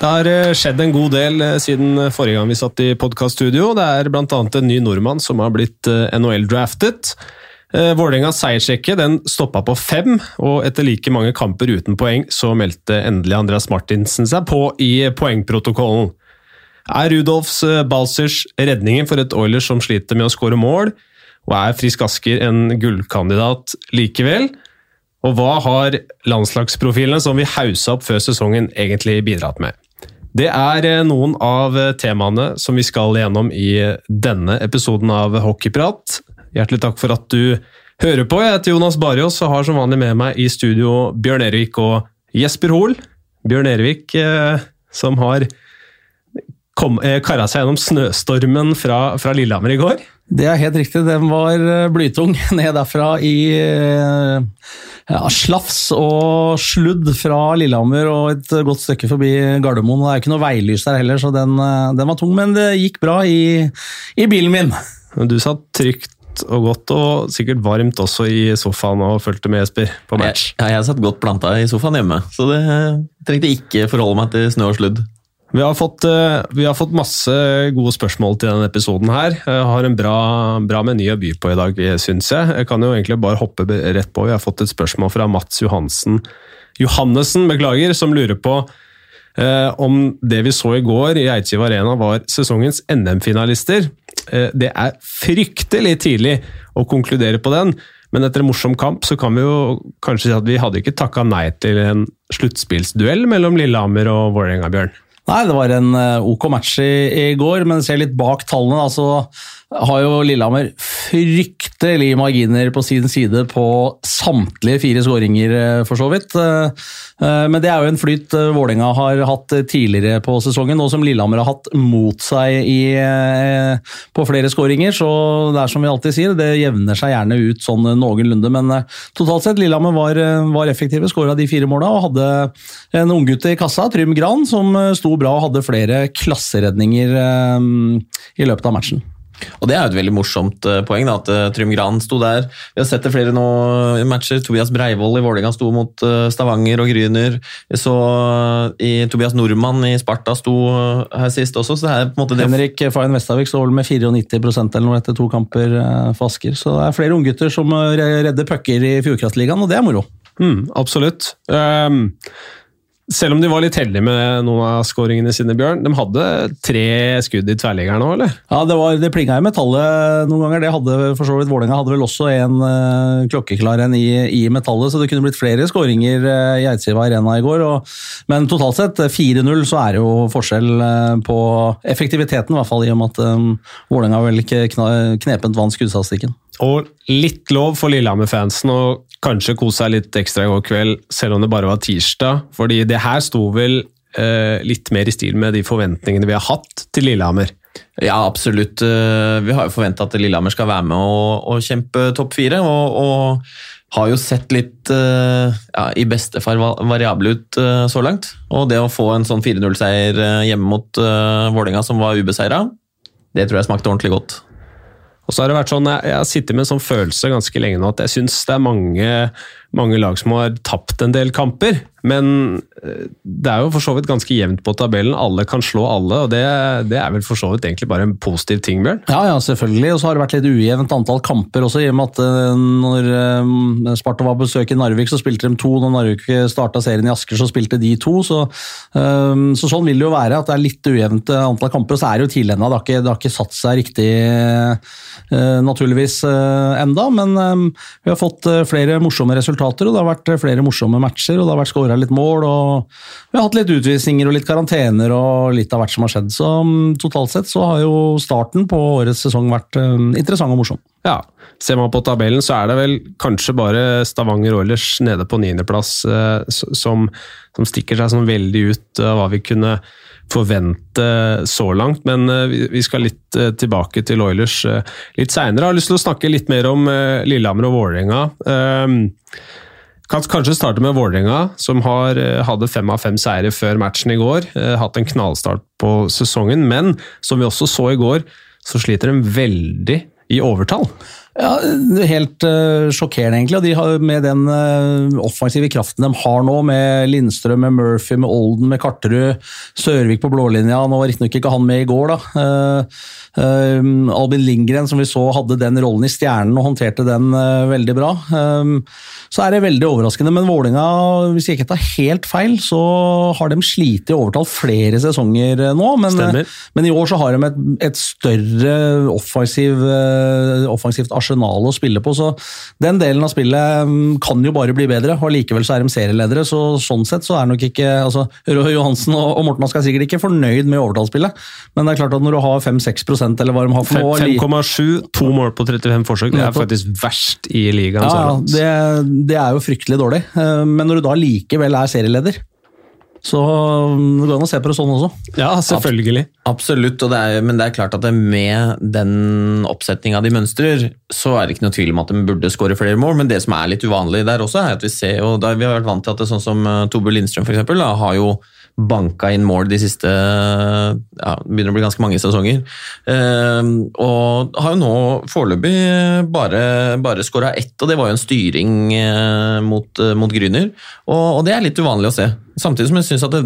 Det har eh, skjedd en god del eh, siden forrige gang vi satt i podkaststudio. Det er bl.a. en ny nordmann som har blitt eh, NHL-draftet. Vålerengas seiersrekke den stoppa på fem, og etter like mange kamper uten poeng så meldte endelig Andreas Martinsen seg på i poengprotokollen. Er Rudolfs Balsers redningen for et Oilers som sliter med å skåre mål, og er Frisk Asker en gullkandidat likevel? Og hva har landslagsprofilene som vi haussa opp før sesongen egentlig bidratt med? Det er eh, noen av eh, temaene som vi skal gjennom i eh, denne episoden av Hockeyprat. Hjertelig takk for at du hører på. Jeg heter Jonas Barjås og har som vanlig med meg i studio Bjørn Ervik og Jesper Hoel. Bjørn Ervik som har kara seg gjennom snøstormen fra, fra Lillehammer i går. Det er helt riktig. Den var eh, blytung ned derfra i eh, ja, slafs og sludd fra Lillehammer og et godt stykke forbi Gardermoen. Det er ikke noe veilys der heller, så den, eh, den var tung. Men det gikk bra i, i bilen min. Du satt trygt og godt, og sikkert varmt også i sofaen og fulgte med, Jesper, på match. Jeg, jeg satt godt planta i sofaen hjemme, så det trengte ikke forholde meg til snø og sludd. Vi har, fått, eh, vi har, fått, masse gode spørsmål til denne episoden. her. Jeg har en bra, bra meny å by på i dag, syns jeg. Jeg kan jo egentlig bare hoppe rett på. Vi har fått et spørsmål fra Mats Johansen Johannessen, beklager, som lurer på eh, om det vi så i går i Eidsiv Arena var sesongens NM-finalister. Eh, det er fryktelig tidlig å konkludere på den. Men etter en morsom kamp så kan vi jo kanskje si at vi hadde ikke takka nei til en sluttspillsduell mellom Lillehammer og Vålerenga, Bjørn. Nei, det var en eh, ok match i, i går, men ser litt bak tallene. altså har jo Lillehammer fryktelige marginer på sin side på samtlige fire skåringer, eh, for så vidt. Eh, eh, men det er jo en flyt Vålerenga har hatt tidligere på sesongen, og som Lillehammer har hatt mot seg i, på flere skåringer. Så det er som vi alltid sier, det jevner seg gjerne ut sånn noenlunde. Men totalt sett, Lillehammer var, var effektive, skåra de fire måla og hadde en unggutt i kassa, Trym Gran, som sto bra og hadde flere klasseredninger i løpet av matchen. Og Det er jo et veldig morsomt uh, poeng, da, at uh, Trym Gran sto der. Vi har sett det flere nå i matcher. Tobias Breivoll i Vålerenga sto mot uh, Stavanger og Gryner. Så i Tobias Nordmann i Sparta sto her sist også. så det er på en måte det... Henrik Fayen Vestavik står vel med 94% eller noe etter to kamper for Asker. Så det er flere unggutter som redder pucker i Fjordkraftligaen, og det er moro. Mm, absolutt. Um selv om de var litt heldige med noen av skåringene sine, Bjørn. De hadde tre skudd i tverrliggeren òg, eller? Ja, det, var, det plinga i metallet noen ganger. Det hadde for så vidt Vålerenga hadde vel også en uh, klokkeklar en i, i, metallet, så det kunne blitt flere skåringer uh, i Eidsiva Arena i går. Og, men totalt sett, 4-0, så er det jo forskjell uh, på effektiviteten, i hvert fall i og med at um, Vålerenga vel ikke knepent vant skuddstatistikken. Og litt lov for Lillehammer-fansen å kanskje kose seg litt ekstra i går kveld, selv om det bare var tirsdag. fordi det her sto vel eh, litt mer i stil med de forventningene vi har hatt til Lillehammer. Ja, absolutt. Eh, vi har jo forventa at Lillehammer skal være med og, og kjempe topp fire. Og, og, har jo sett litt eh, ja, i beste fall variable ut eh, så langt. Og det å få en sånn 4-0-seier hjemme mot Vålerenga, som var ubeseira, det tror jeg smakte ordentlig godt. Og så har det vært sånn, Jeg, jeg har sittet med en sånn følelse ganske lenge nå at jeg syns det er mange, mange lag som har tapt en del kamper. Men eh, det er jo for så vidt ganske jevnt på tabellen. Alle kan slå alle, og det, det, er vel for så vidt egentlig bare en positiv ting, Bjørn? Ja, ja, selvfølgelig. Og så har det vært litt ujevnt antall kamper også, i og med at eh, når eh, Sparta var på besøk i Narvik, så spilte de to. Når Narvik starta serien i Asker, så spilte de to. Så, så, sånn vil det jo være, at det er litt ujevnt antall kamper. Og så er det jo til ennå. Det, det, har ikke satt seg riktig, naturligvis, enda, men vi har fått flere morsomme resultater, og det har vært flere morsomme matcher. og det har vært skåra litt mål. og Vi har hatt litt utvisninger og litt karantener og litt av hvert som har skjedd. Så um, totalt sett så har jo starten på årets sesong vært um, interessant og morsom. Ja, Ser man på tabellen, så er det vel kanskje bare Stavanger Oilers nede på niendeplass uh, som, som stikker seg sånn veldig ut av uh, hva vi kunne forvente så langt, men uh, vi skal litt tilbake til Oilers litt seinere. Har lyst til å snakke litt mer om Lillehammer og Vålerenga. Kan kanskje starte med Vålerenga, som har, eh, hadde fem av fem seire før matchen i går. Eh, hatt en knallstart på sesongen, men som vi også så i går, så sliter de veldig i overtall. Ja, Helt uh, sjokkerende, egentlig. og de har, Med den uh, offensive kraften de har nå, med Lindstrøm, med Murphy, med Olden, med Karterud, Sørvik på blålinja Nå var riktignok ikke han med i går, da. Uh, Albin Lindgren, som vi så hadde den rollen i Stjernen og håndterte den veldig bra. så er det veldig overraskende. Men Vålinga, hvis jeg ikke tar helt feil, så har de slitt i overtall flere sesonger nå. Men, men i år så har de et, et større offensiv, offensivt arsenal arsenal å spille på. Så den delen av spillet mm, kan jo bare bli bedre, og likevel så er de serieledere. Så sånn sett så er nok ikke altså, Røe Johansen og Morten Ask er sikkert ikke fornøyd med overtallsspillet, men det er klart at når du har 5-6% eller hva de har for noe 5,7, to mål på 35 forsøk, det er faktisk verst i ligaen. Ja, det, det er jo fryktelig dårlig. Eh, men når du da likevel er serieleder så um, det går an å se på det sånn også. Ja, selvfølgelig. Absolutt, det er, men det er klart at med den oppsetninga de mønstrer, så er det ikke noe tvil om at de burde skåre flere mål. Men det som er litt uvanlig der også, er at vi ser og Vi har vært vant til at det er sånn som uh, Tobe Lindstrøm for eksempel, da, har jo banka inn mål de siste ja, begynner å bli ganske mange sesonger. Eh, og har jo nå foreløpig bare, bare skåra ett, og det var jo en styring eh, mot, eh, mot Grüner. Og, og, det er litt uvanlig å se. Samtidig som jeg syns at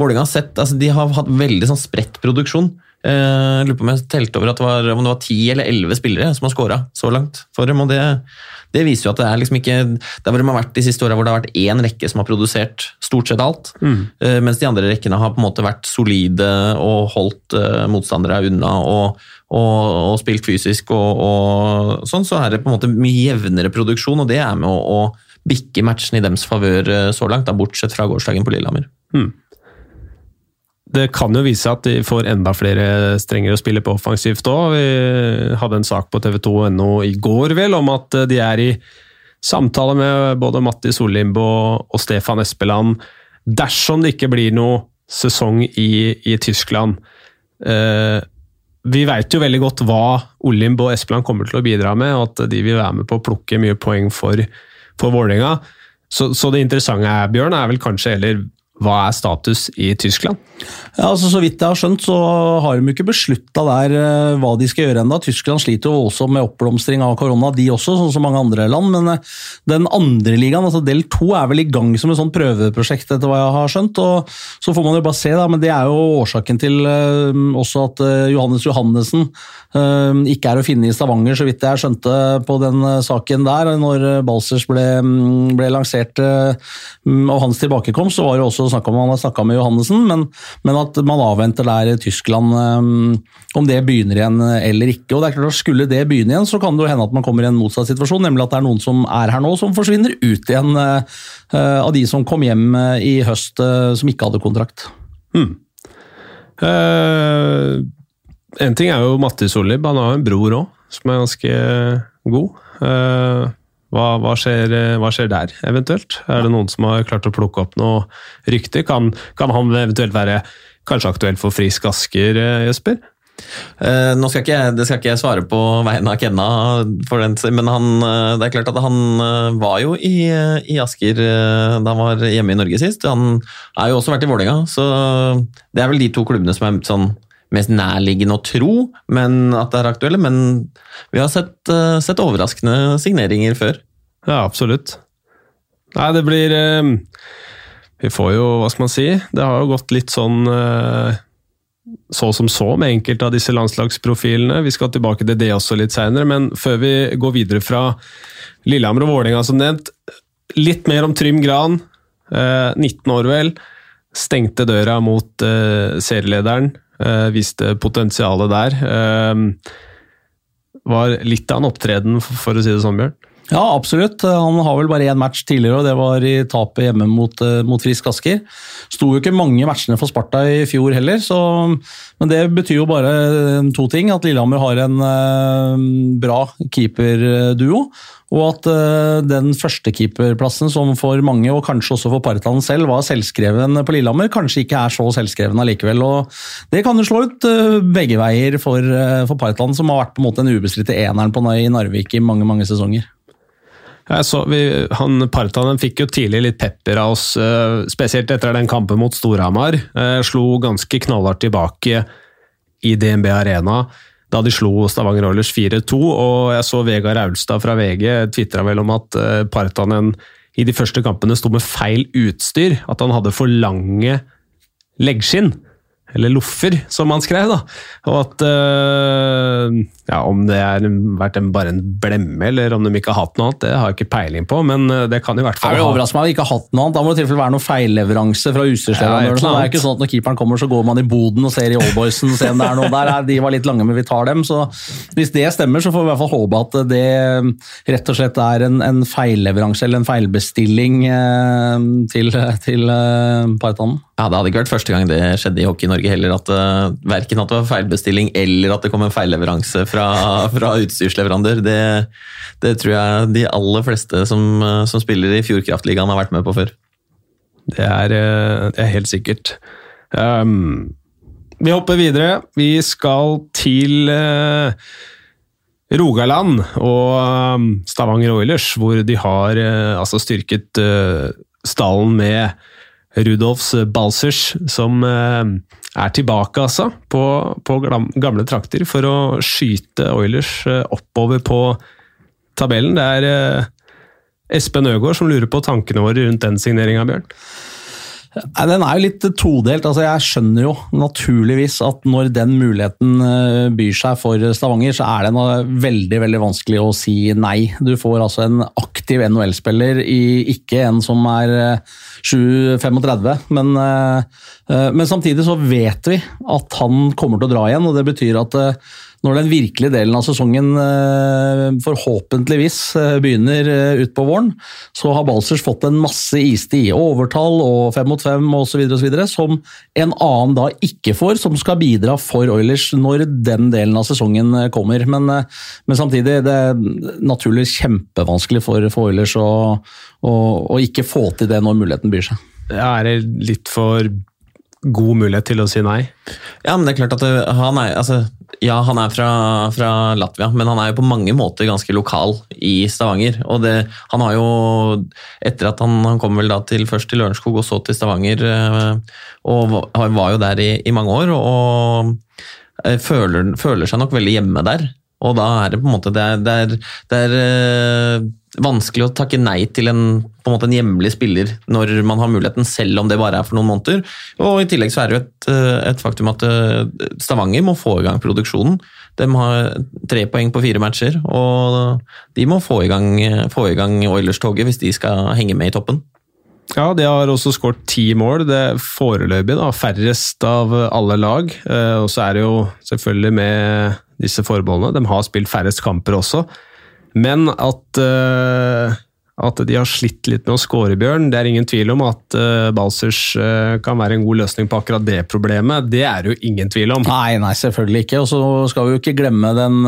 Vålerenga har sett altså De har hatt veldig sånn spredt produksjon. Eh, jeg lurer på om jeg telte over at det var, om det var ti eller 11 spillere som har skåra så langt for dem. og det det viser jo at det er liksom ikke Der hvor de har vært de siste åra hvor det har vært én rekke som har produsert stort sett alt, mm. uh, mens de andre rekkene har på en måte vært solide og holdt uh, motstandere unna og, og, og spilt fysisk og, og, sånn, så er det på en måte mye jevnere produksjon, og det er med å, å bikke matchen i deres favør så langt, da, bortsett fra gårsdagen på Lillehammer. Mm det kan jo vise seg at de får enda flere strenger å spille på offensivt òg. Vi hadde en sak på tv2.no i går vel om at de er i samtale med både Matti Sollimbo og Stefan Espeland dersom det ikke blir noe sesong i, i Tyskland. Eh, vi veit jo veldig godt hva Olimbo og Espeland kommer til å bidra med, og at de vil være med på å plukke mye poeng for, for Vålerenga. Så, så, det interessante er, Bjørn, er vel kanskje heller hva er status i Tyskland? Ja, altså Så vidt jeg har skjønt, så har de ikke beslutta der uh, hva de skal gjøre ennå. Tyskland sliter jo voldsomt med oppblomstring av korona, de også, sånn som mange andre land. Men uh, den andre ligaen, altså del to, er vel i gang som et sånt prøveprosjekt, etter hva jeg har skjønt. og Så får man jo bare se, da, men det er jo årsaken til uh, også at Johannes Johannessen ikke er å finne i Stavanger, så vidt jeg skjønte på den saken der. Når Balsers ble, mm, ble lansert og hans tilbakekomst, så var det også snakk om han har snakka med Johannessen, men, men, at man avventer der Tyskland um, om det begynner igjen eller ikke. og det er klart at Skulle det begynne igjen, så kan det jo hende at man kommer i en motsatt situasjon, nemlig at det er noen som er her nå, som forsvinner ut igjen uh, av de som kom hjem i høst som ikke hadde kontrakt. Hmm. Uh, en ting er jo Matti Solib, han har jo en bror òg, som er ganske god. Uh, hva, hva, skjer, hva, skjer, der, eventuelt? Er det noen som har klart å plukke opp noe rykte? Kan, kan han eventuelt være kanskje aktuell for Frisk Asker, eh, Jesper? Uh, nå skal ikke, det skal ikke jeg svare på vegne av Kenna, den, men han, eh, det er klart at han var jo i, i, Asker da han var hjemme i Norge sist. Han har jo også vært i Vålerenga, så det er vel de to klubbene som er sånn mest nærliggende å tro men at det er aktuelle. Men vi har sett, sett overraskende signeringer før. Ja, absolutt. Nei, det blir uh, Vi får jo, hva skal man si Det har jo gått litt sånn uh, så som så med enkelte av disse landslagsprofilene. Vi skal tilbake til det også litt seinere, men før vi går videre fra Lillehammer og Vålerenga som nevnt, litt mer om Trym Gran. 19 år, vel. Stengte døra mot serielederen. Eh, viste potensialet der. Eh, var litt av en opptreden, for å si det sånn, Bjørn? Ja, absolutt. Han har vel bare én match tidligere, og det var i tapet hjemme mot, eh, mot Frisk Asker. Sto jo ikke mange matchene for Sparta i fjor heller, så, men det betyr jo bare to ting. At Lillehammer har en bra keeperduo, og at den førstekeeperplassen som for mange, og kanskje også for Partland selv, var selvskreven på Lillehammer, kanskje ikke er så selvskreven allikevel. og Det kan jo slå ut begge veier for, for Partanen, som har vært på en måte den ubestridte eneren på i Narvik i mange, mange sesonger. Vi, han Partanen fikk jo tidlig litt pepper av oss, spesielt etter den kampen mot Storhamar. Slo ganske knallhardt tilbake i DNB Arena da de slo Stavanger Oilers 4-2. Og jeg så Vegard Aulstad fra VG tvitra vel om at eh, Partanen i de første kampene sto med feil utstyr. At han hadde for lange leggskinn. Eller loffer, som han skrev. da. Og at øh, ja, Om det har vært en, bare en blemme, eller om de ikke har hatt noe annet, det har jeg ikke peiling på. Men øh, det kan i hvert fall Jeg ha overraske meg om de ikke har hatt noe annet. Da må det i tilfelle være noe feilleveranse fra utstyrsleverandøren. Ja, det er ikke sånn at når keeperen kommer, så går man i boden og ser i Allboysen og ser om det er noe der. De var litt lange, men vi tar dem. Så hvis det stemmer, så får vi i hvert fall håpe at det rett og slett er en, en feilleveranse eller en feilbestilling eh, til, til eh, Partanen. Ja, Det hadde ikke vært første gang det skjedde i Hockey Norge heller. at uh, Verken at det var feilbestilling eller at det kom en feilleveranse fra, fra utstyrsleverandør. Det, det tror jeg de aller fleste som, uh, som spiller i Fjordkraftligaen har vært med på før. Det er, øh, det er helt sikkert. Um, vi hopper videre. Vi skal til uh, Rogaland og um, Stavanger Oilers, hvor de har øh, altså styrket øh, stallen med Rudolfs Balsers, som øh, er tilbake altså, på, på gamle trakter for å skyte Oilers øh, oppover på tabellen. Det er øh, Espen Øgård som lurer på tankene våre rundt den signeringa, Bjørn. Den er jo litt todelt. altså Jeg skjønner jo naturligvis at når den muligheten eh, byr seg for Stavanger, så er det noe veldig veldig vanskelig å si nei. Du får altså en aktiv NHL-spiller, ikke en som er eh, 7-35, men, eh, eh, men samtidig så vet vi at han kommer til å dra igjen. og Det betyr at eh, når den virkelige delen av sesongen eh, forhåpentligvis eh, begynner eh, utpå våren, så har Balsers fått en masse istid overtall og fem mot fem osv. som en annen da ikke får, som skal bidra for Oilers når den delen av sesongen kommer. Men, men samtidig, det er naturlig kjempevanskelig for, for Oilers å, å, å ikke få til det når muligheten byr seg. Er det litt for god mulighet til å si nei? Ja, men det er klart at det, han er altså, Ja, han er fra, fra Latvia, men han er jo på mange måter ganske lokal i Stavanger. Og det, han har jo Etter at han, han kom vel da til, først til Lørenskog og så til Stavanger, eh, og var jo der i, i mange år, og eh, føler, føler seg nok veldig hjemme der. Og da er det på en måte Det er, det er, det er eh, vanskelig å takke nei til en, på en måte en hjemlig spiller når man har muligheten, selv om det bare er for noen måneder. Og I tillegg så er det jo et, eh, et faktum at eh, Stavanger må få i gang produksjonen. De har tre poeng på fire matcher, og de må få i gang, få i gang Oilers-toget hvis de skal henge med i toppen. Ja, de har også skåret ti mål. Det er foreløpig da, færrest av alle lag. Eh, Og så er det jo selvfølgelig med disse forbeholdene. De har spilt færrest kamper også. Men at, eh, at de har slitt litt med å skåre, Bjørn, det er ingen tvil om at eh, Balsers eh, kan være en god løsning på akkurat det problemet. Det er det jo ingen tvil om. Nei, nei, selvfølgelig ikke. Og så skal vi jo ikke glemme den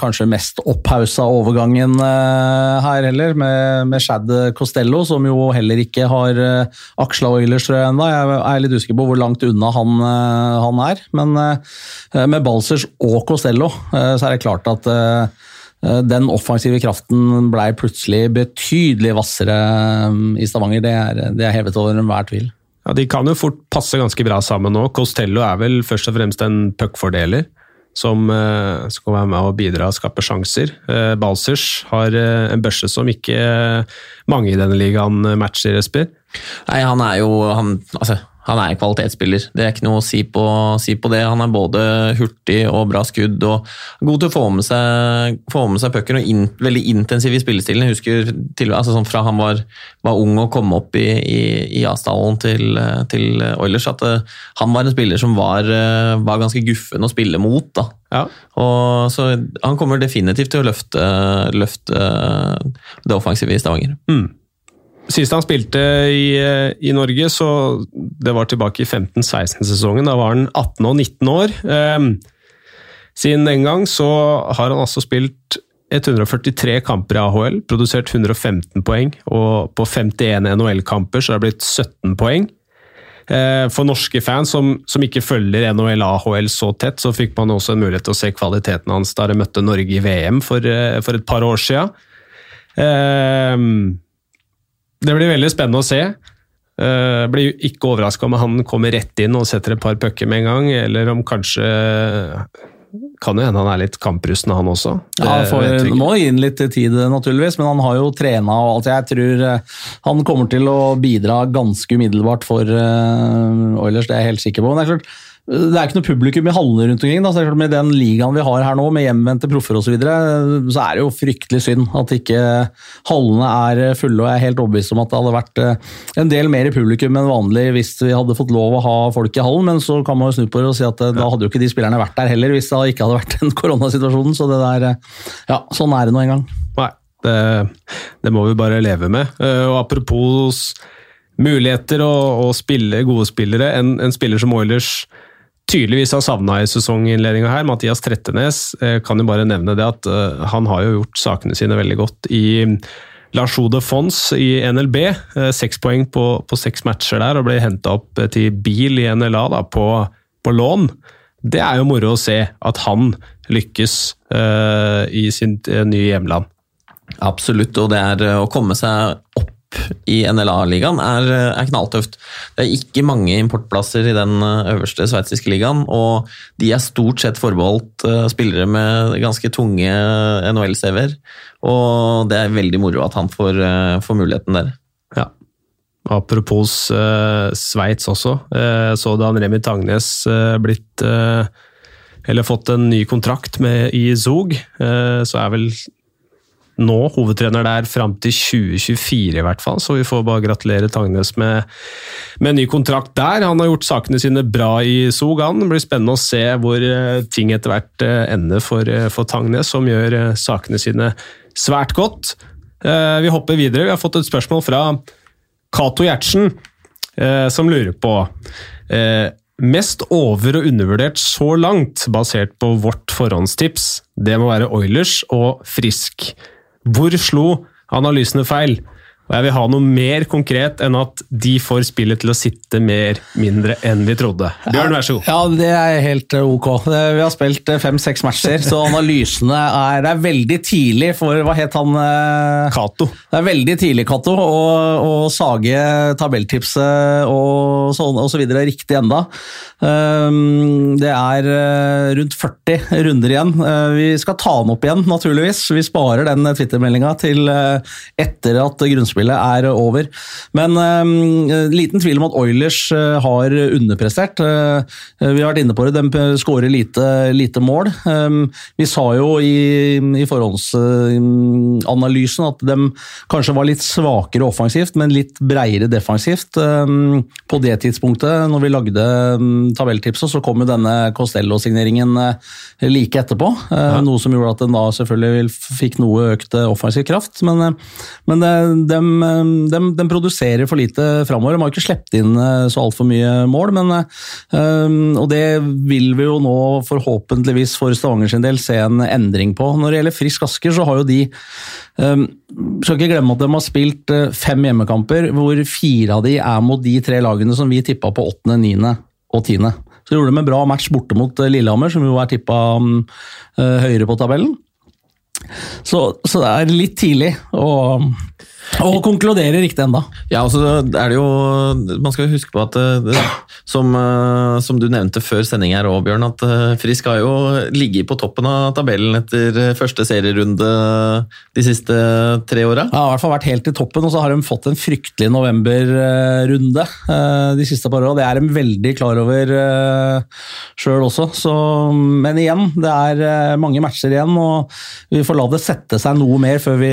kanskje mest opphausa overgangen her heller, med, med Shad Costello, som jo heller ikke har aksla Oilers tror jeg ennå. Jeg er litt usikker på hvor langt unna han, han er. Men med Balsers og Costello så er det klart at den offensive kraften blei plutselig betydelig hvassere eh, i Stavanger. Det er, det er hevet over enhver tvil. Ja, De kan jo fort passe ganske bra sammen nå. Costello er vel først og fremst en puckfordeler. Som eh, skal være med og bidra og skape sjanser. Eh, Balsers har eh, en børse som ikke eh, mange i denne ligaen eh, matcher, Esper. Nei, han er jo han, altså, han er en kvalitetsspiller. Det er ikke noe å si på, si på det. Han er både hurtig og bra skudd og god til å få med seg, få med seg pucken og in, veldig intensiv i spillestilen. Jeg husker til, altså, sånn fra han var, var ung og kom opp i, i, i Asdalen til, til Oilers, at uh, han var en spiller som var, uh, var ganske guffen å spille mot. da. Ja. Og, så han kommer definitivt til å løfte, løfte det offensive i Stavanger. Mm. Sist han spilte i, eh, i Norge, så det var tilbake i 15-16-sesongen. Da var han 18 og 19 år. Eh, siden den gang så har han altså spilt 143 kamper i AHL, produsert 115 poeng, og på 51 NHL-kamper så har det blitt 17 poeng. Eh, For norske fans som, som ikke følger NHL AHL så tett, så fikk man også en mulighet til å se kvaliteten hans da de møtte Norge i VM for, eh, for et par år siden. Det blir veldig spennende å se. Uh, blir ikke overraska om han kommer rett inn og setter et par pucker med en gang, eller om kanskje kan jo hende han er litt kamprusten, han også. Det Ja, vet må gi inn litt tid, naturligvis, men han har jo trena og alt. Jeg tror eh, han kommer til å bidra ganske umiddelbart for uh, Oilers, det er jeg helt sikker på. Men det er klart, det er ikke noe publikum i hallene rundt omkring. Da. Med den ligaen vi har her nå, med hjemvendte proffer osv., så, videre, så er det jo fryktelig synd at ikke hallene er fulle. og Jeg er helt overbevist om at det hadde vært eh, en del mer i publikum enn vanlig hvis vi hadde fått lov å ha folk i hallen, men så kan man jo snu på det og si at eh, da hadde jo ikke de spillerne vært der heller hvis det ikke hadde vært den koronasituasjonen. Så det der, eh, ja, sånn er det nå en gang. Nei, det, det må vi bare leve med. Og apropos muligheter og, og spille, gode spillere, en, en spiller som Oilers tydeligvis har savna i sesonginnledninga her, Mathias Trettenes, eh, kan jo bare nevne det at eh, han har jo gjort sakene sine veldig godt i La Chaux Fons i NLB. Eh, Seks poeng på, på seks matcher der, og ble henta opp til bil i NLA da, på, på lån. Det er jo moro å se at han lykkes uh, i sin uh, nye hjemland. Absolutt, og det er å komme seg opp i NLA-ligaen er, eh, er knalltøft. Det er ikke mange importplasser i den eh, øverste sveitsiske ligaen, og de er stort sett forbeholdt eh, spillere med ganske tunge NHL-CV-er. Og det er veldig moro at han får, får muligheten der. Ja. Apropos uh, Sveits også, uh, så da Remi Tangnes uh, blitt Eller fått en ny kontrakt med i Zug, så er vel nå hovedtrener der fram til 2024 i hvert fall, så vi får bare gratulere Tangnes med, med en ny kontrakt der. Han har gjort sakene sine bra i Sogan. Det blir spennende å se hvor eh, ting etter hvert eh, ender for, eh, for Tangnes, som gjør sakene sine svært godt. Vi hopper videre. Vi har fått et spørsmål fra Cato Gjertsen, som lurer på Mest over- og undervurdert så langt, basert på vårt forhåndstips, det må være Oilers og Frisk. Hvor slo analysene feil? Og jeg vil ha noe mer konkret enn at de får spillet til å sitte mer mindre enn vi trodde. Bjørn, vær så god. Ja, det er helt eh, ok. Vi har spilt eh, fem-seks matcher, så analysene er Det er veldig tidlig for Hva het han? eh, Cato. Det er veldig tidlig, Cato, å, sage tabelltipset og, sånn, og så videre riktig enda. Um, det er eh, rundt 40 runder igjen. Vi skal ta den opp igjen, naturligvis. Vi sparer den Twitter-meldinga til etter at grunnspillet er over. Men eh, liten tvil om at Oilers uh, har underprestert. Uh, vi har vært inne på det, de skårer lite, lite mål. Um, vi sa jo i, i forhåndsanalysen at de kanskje var litt svakere offensivt, men litt breiere defensivt. Um, På det tidspunktet, når vi lagde um, tabelltipset, så kom jo denne Costello-signeringen uh, like etterpå. Ja. Noe som gjorde at den da selvfølgelig fikk noe økt offensiv kraft. Men, men de, um, de, de produserer for lite framover. De har ikke sluppet inn uh, så altfor mye mål, men, um, og det vil vi jo nå forhåpentligvis for Stavanger sin del se en endring på. Når det gjelder Frisk Asker, så har jo de Skal ikke glemme at de har spilt fem hjemmekamper, hvor fire av de er mot de tre lagene som vi tippa på åttende, niende og tiende. Så gjorde de en bra match borte mot Lillehammer, som jo er tippa høyere på tabellen. Så, så det er litt tidlig å, å konkluderer riktig enda. Ja, altså er det jo Man skal huske på at eh, det, som, eh, som du nevnte før sending her òg, Bjørn, at eh, Frisk har jo ligget på toppen av tabellen etter første serierunde de siste tre åra. Ja, i hvert fall vært helt i toppen, og så har de fått en fryktelig novemberrunde de siste par åra. Det er de veldig klar over sjøl også. Så, men igjen, det er mange matcher igjen, og vi får la det sette seg noe mer før, vi,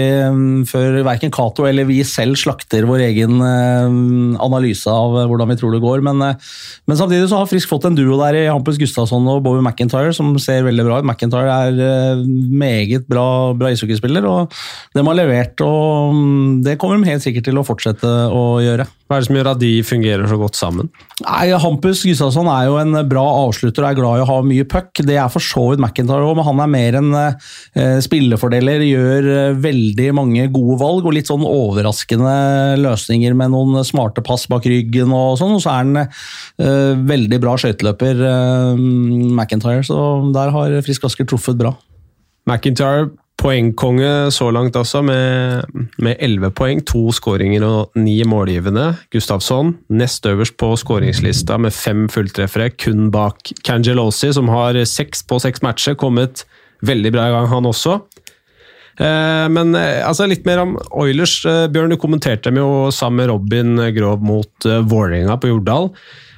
før verken Cato eller vi selv slakter vår egen eh, analyse av hvordan vi tror det går. Men, eh, men samtidig så har Frisk fått en duo der i Hampus Gustavsson og Bobby McIntyre som ser veldig bra ut. McIntyre er eh, meget bra, bra ishockeyspiller, og de har levert. og mm, Det kommer de helt sikkert til å fortsette å gjøre. Hva er det som gjør at de fungerer så godt sammen? Nei, Hampus Gustavsson er jo en bra avslutter og er glad i å ha mye puck. Det er for så vidt McIntyre òg, men han er mer en eh, spillefordeler. Gjør eh, veldig mange gode valg og litt sånn overraskende løsninger med noen smarte pass bak ryggen og sånn. Og så er han eh, veldig bra skøyteløper, eh, McIntyre, så der har Frisk Asker truffet bra. McIntyre Poengkonge så langt også, med elleve poeng. To skåringer og ni målgivende. Gustavsson nest øverst på skåringslista med fem fulltreffere, kun bak Cangelosi, som har seks på seks matcher. Kommet veldig bra i gang, han også. Eh, men eh, altså, litt mer om Oilers. Eh, Bjørn, du kommenterte dem jo sammen med Robin Grov mot Vålerenga på Jordal.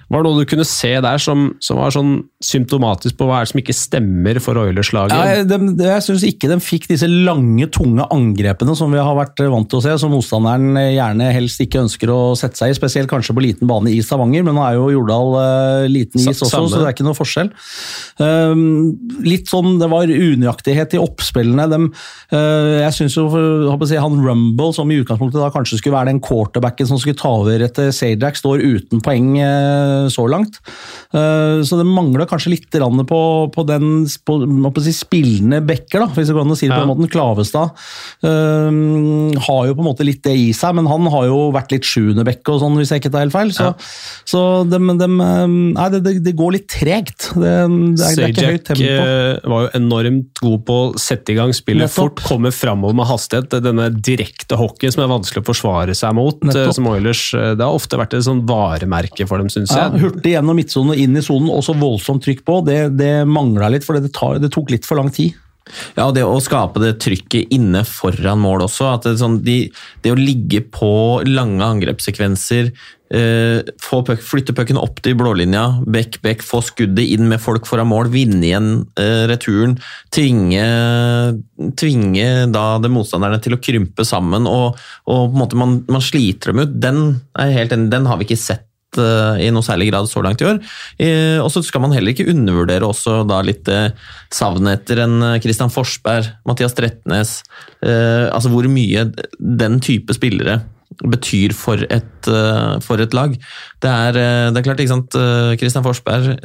Var det noe du kunne se der som, som var sånn symptomatisk på hva er det som ikke stemmer for Oilers-laget? Ja, jeg jeg syns ikke de fikk disse lange, tunge angrepene som vi har vært vant til å se, som motstanderen gjerne helst ikke ønsker å sette seg i, spesielt kanskje på liten bane i Stavanger, men nå er jo Jordal uh, liten is også, Samme. så det er ikke noe forskjell. Um, litt sånn, Det var unøyaktighet i oppspillene. De, uh, jeg syns jo si, han Rumble, som i utgangspunktet da kanskje skulle være den quarterbacken som skulle ta over etter Sajak, står uten poeng. Uh, så langt. Eh, så det mangler kanskje litt på, på den på, på si, spillende bekker, da, hvis det går an å si det på den måten. Klavestad um, har jo på en måte litt det i seg, men han har jo vært litt sjuendebekke og sånn, hvis jeg ikke tar helt feil. Så, så de, de, nei, det, det, det, går litt tregt. Det, det, er, det er ikke høyt tempo. var jo enormt god på å sette i gang spillet fort, komme framover med hastighet. Denne direkte hockeyen som er vanskelig å forsvare seg mot. Nettopp. som Oilers, Det har ofte vært et sånn varemerke for dem, syns jeg. Ja, hurtig gjennom midtsonen og inn i sonen, og så voldsomt trykk på, det, det mangla litt, for det, tar, det, tok litt for lang tid. Ja, det å skape det trykket inne foran mål også. at Det, sånn, de, det å ligge på lange angrepssekvenser, eh, pøk, flytte pucken opp til blålinja, back, back, få skuddet inn med folk foran mål, vinne igjen eh, returen. Tvinge, tvinge da det motstanderne til å krympe sammen, og, og på en måte man, man sliter dem ut. Den, er helt, den har vi ikke sett Eh, i noe særlig grad så langt i år. Og så skal man heller ikke undervurdere også da litt eh, savnet etter en eh, Christian Forsberg, Mathias Tretnes Altså hvor mye den type spillere betyr for et, for et lag. Det er, det er klart, ikke sant. Christian Forsberg,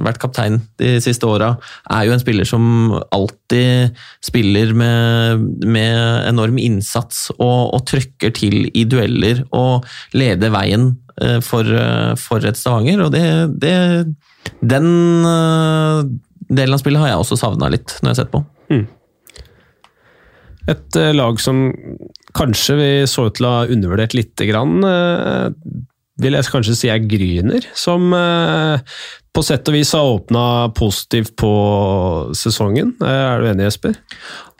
vært kaptein de siste åra, er jo en spiller som alltid spiller med, med enorm innsats og, og trøkker til i dueller og leder veien Eh, for, eh, for et Stavanger. Og det, det Den eh, delen av spillet har jeg også savna litt, når jeg har sett på. Mm. Et lag som kanskje vi så ut til å ha undervurdert lite grann, vil jeg kanskje si er Gryner. Som på sett og vis har åpna positivt på sesongen. Er du enig, Jesper?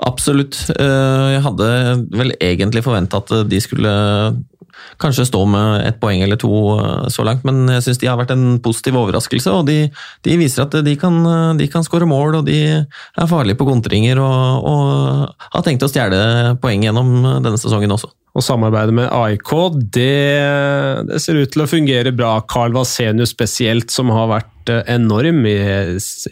Absolutt. Jeg hadde vel egentlig forventa at de skulle kanskje stå med et poeng eller to eh, så langt, men jeg syns de har vært en positiv overraskelse. og De, de viser at de kan, de kan skåre mål, og de er farlige på kontringer og, og har tenkt å stjele poeng gjennom denne sesongen også. Og samarbeidet med AIK, det, det ser ut til å fungere bra. Carl Vasenius spesielt, som har vært enorm i,